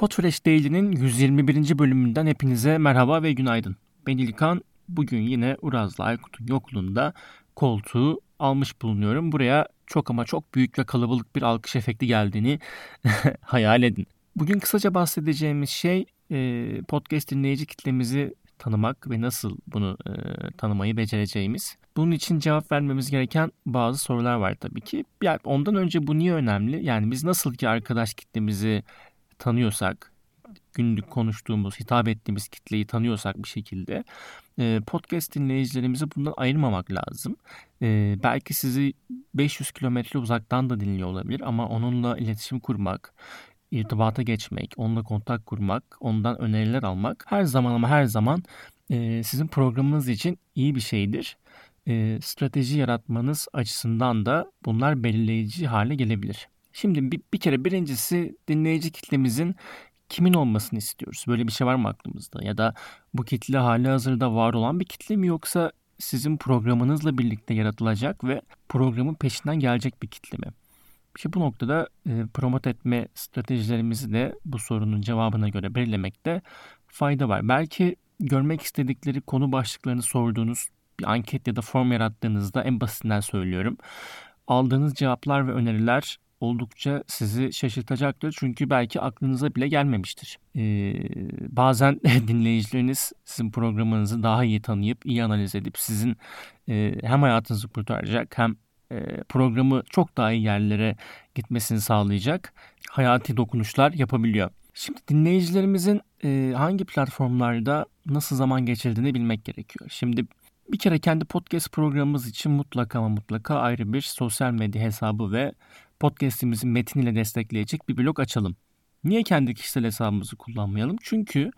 Podfresh Daily'nin 121. bölümünden hepinize merhaba ve günaydın. Ben İlkan. Bugün yine Uraz'la Aykut'un yokluğunda koltuğu almış bulunuyorum. Buraya çok ama çok büyük ve kalabalık bir alkış efekti geldiğini hayal edin. Bugün kısaca bahsedeceğimiz şey e, podcast dinleyici kitlemizi tanımak ve nasıl bunu e, tanımayı becereceğimiz. Bunun için cevap vermemiz gereken bazı sorular var tabii ki. Yani ondan önce bu niye önemli? Yani biz nasıl ki arkadaş kitlemizi tanıyorsak, günlük konuştuğumuz, hitap ettiğimiz kitleyi tanıyorsak bir şekilde e, podcast dinleyicilerimizi bundan ayırmamak lazım. E, belki sizi 500 kilometre uzaktan da dinliyor olabilir ama onunla iletişim kurmak, irtibata geçmek, onunla kontak kurmak, ondan öneriler almak her zaman ama her zaman e, sizin programınız için iyi bir şeydir. Strateji yaratmanız açısından da bunlar belirleyici hale gelebilir. Şimdi bir, bir kere birincisi dinleyici kitlemizin kimin olmasını istiyoruz? Böyle bir şey var mı aklımızda? Ya da bu kitle hali hazırda var olan bir kitle mi yoksa sizin programınızla birlikte yaratılacak ve programın peşinden gelecek bir kitle mi? İşte bu noktada e, promote etme stratejilerimizi de bu sorunun cevabına göre belirlemekte fayda var. Belki görmek istedikleri konu başlıklarını sorduğunuz bir anket ya da form yarattığınızda en basitinden söylüyorum. Aldığınız cevaplar ve öneriler oldukça sizi şaşırtacaktır. Çünkü belki aklınıza bile gelmemiştir. Ee, bazen dinleyicileriniz sizin programınızı daha iyi tanıyıp iyi analiz edip sizin e, hem hayatınızı kurtaracak hem e, programı çok daha iyi yerlere gitmesini sağlayacak hayati dokunuşlar yapabiliyor. Şimdi dinleyicilerimizin e, hangi platformlarda nasıl zaman geçirdiğini bilmek gerekiyor. Şimdi bir kere kendi podcast programımız için mutlaka ama mutlaka ayrı bir sosyal medya hesabı ve podcast'imizi metniyle destekleyecek bir blog açalım. Niye kendi kişisel hesabımızı kullanmayalım? Çünkü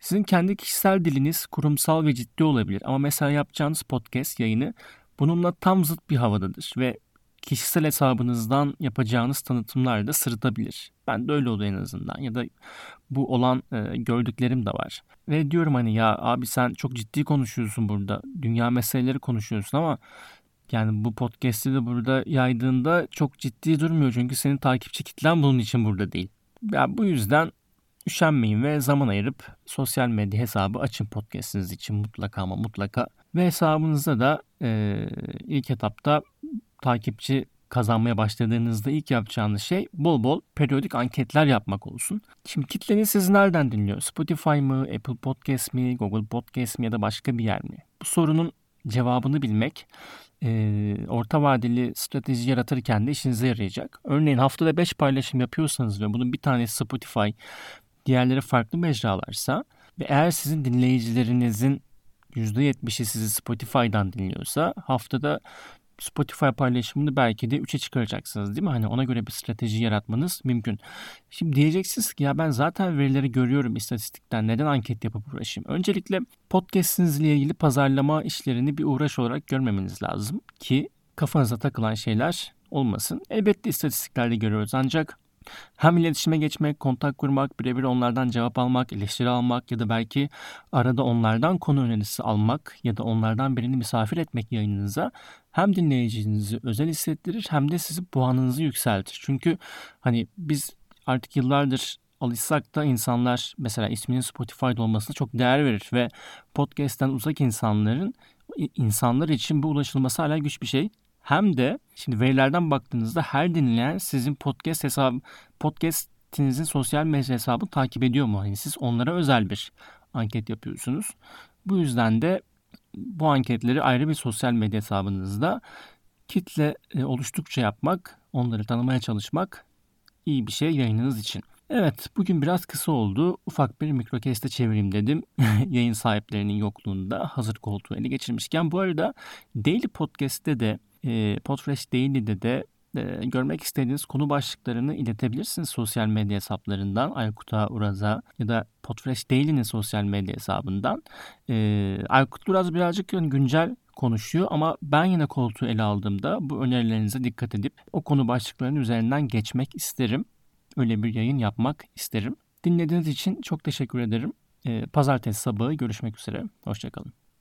sizin kendi kişisel diliniz kurumsal ve ciddi olabilir. Ama mesela yapacağınız podcast yayını bununla tam zıt bir havadadır ve kişisel hesabınızdan yapacağınız tanıtımlar da sırıtabilir. Ben de öyle oldu en azından ya da bu olan e, gördüklerim de var. Ve diyorum hani ya abi sen çok ciddi konuşuyorsun burada. Dünya meseleleri konuşuyorsun ama yani bu podcast'i de burada yaydığında çok ciddi durmuyor. Çünkü senin takipçi kitlen bunun için burada değil. Yani bu yüzden üşenmeyin ve zaman ayırıp sosyal medya hesabı açın podcast'iniz için mutlaka ama mutlaka. Ve hesabınızda da e, ilk etapta takipçi kazanmaya başladığınızda ilk yapacağınız şey bol bol periyodik anketler yapmak olsun. Şimdi kitleniz sizi nereden dinliyor? Spotify mı, Apple Podcast mi, Google Podcast mi ya da başka bir yer mi? Bu sorunun cevabını bilmek e, orta vadeli strateji yaratırken de işinize yarayacak. Örneğin haftada 5 paylaşım yapıyorsanız ve bunun bir tanesi Spotify, diğerleri farklı mecralarsa ve eğer sizin dinleyicilerinizin %70'i sizi Spotify'dan dinliyorsa haftada Spotify paylaşımını belki de 3'e çıkaracaksınız değil mi? Hani ona göre bir strateji yaratmanız mümkün. Şimdi diyeceksiniz ki ya ben zaten verileri görüyorum istatistikten neden anket yapıp uğraşayım? Öncelikle podcast'inizle ilgili pazarlama işlerini bir uğraş olarak görmemeniz lazım ki kafanıza takılan şeyler olmasın. Elbette istatistiklerde görüyoruz ancak hem iletişime geçmek, kontak kurmak, birebir onlardan cevap almak, eleştiri almak ya da belki arada onlardan konu önerisi almak ya da onlardan birini misafir etmek yayınınıza hem dinleyicinizi özel hissettirir hem de sizin puanınızı yükseltir. Çünkü hani biz artık yıllardır alışsak da insanlar mesela isminin Spotify'da olmasına çok değer verir ve podcast'ten uzak insanların insanlar için bu ulaşılması hala güç bir şey. Hem de şimdi verilerden baktığınızda her dinleyen sizin podcast hesabı podcast'inizin sosyal medya hesabı takip ediyor mu? Yani siz onlara özel bir anket yapıyorsunuz. Bu yüzden de bu anketleri ayrı bir sosyal medya hesabınızda kitle e, oluştukça yapmak, onları tanımaya çalışmak iyi bir şey yayınınız için. Evet bugün biraz kısa oldu. Ufak bir mikrokeste çevireyim dedim. Yayın sahiplerinin yokluğunda hazır koltuğu ele geçirmişken. Bu arada Daily Podcast'te de e, Podfresh Daily'de de e, görmek istediğiniz konu başlıklarını iletebilirsiniz sosyal medya hesaplarından Aykut'a, Uraz'a ya da Podfresh Daily'nin sosyal medya hesabından. E, Aykut Uraz birazcık güncel konuşuyor ama ben yine koltuğu ele aldığımda bu önerilerinize dikkat edip o konu başlıklarının üzerinden geçmek isterim. Öyle bir yayın yapmak isterim. Dinlediğiniz için çok teşekkür ederim. E, pazartesi sabahı görüşmek üzere. Hoşçakalın.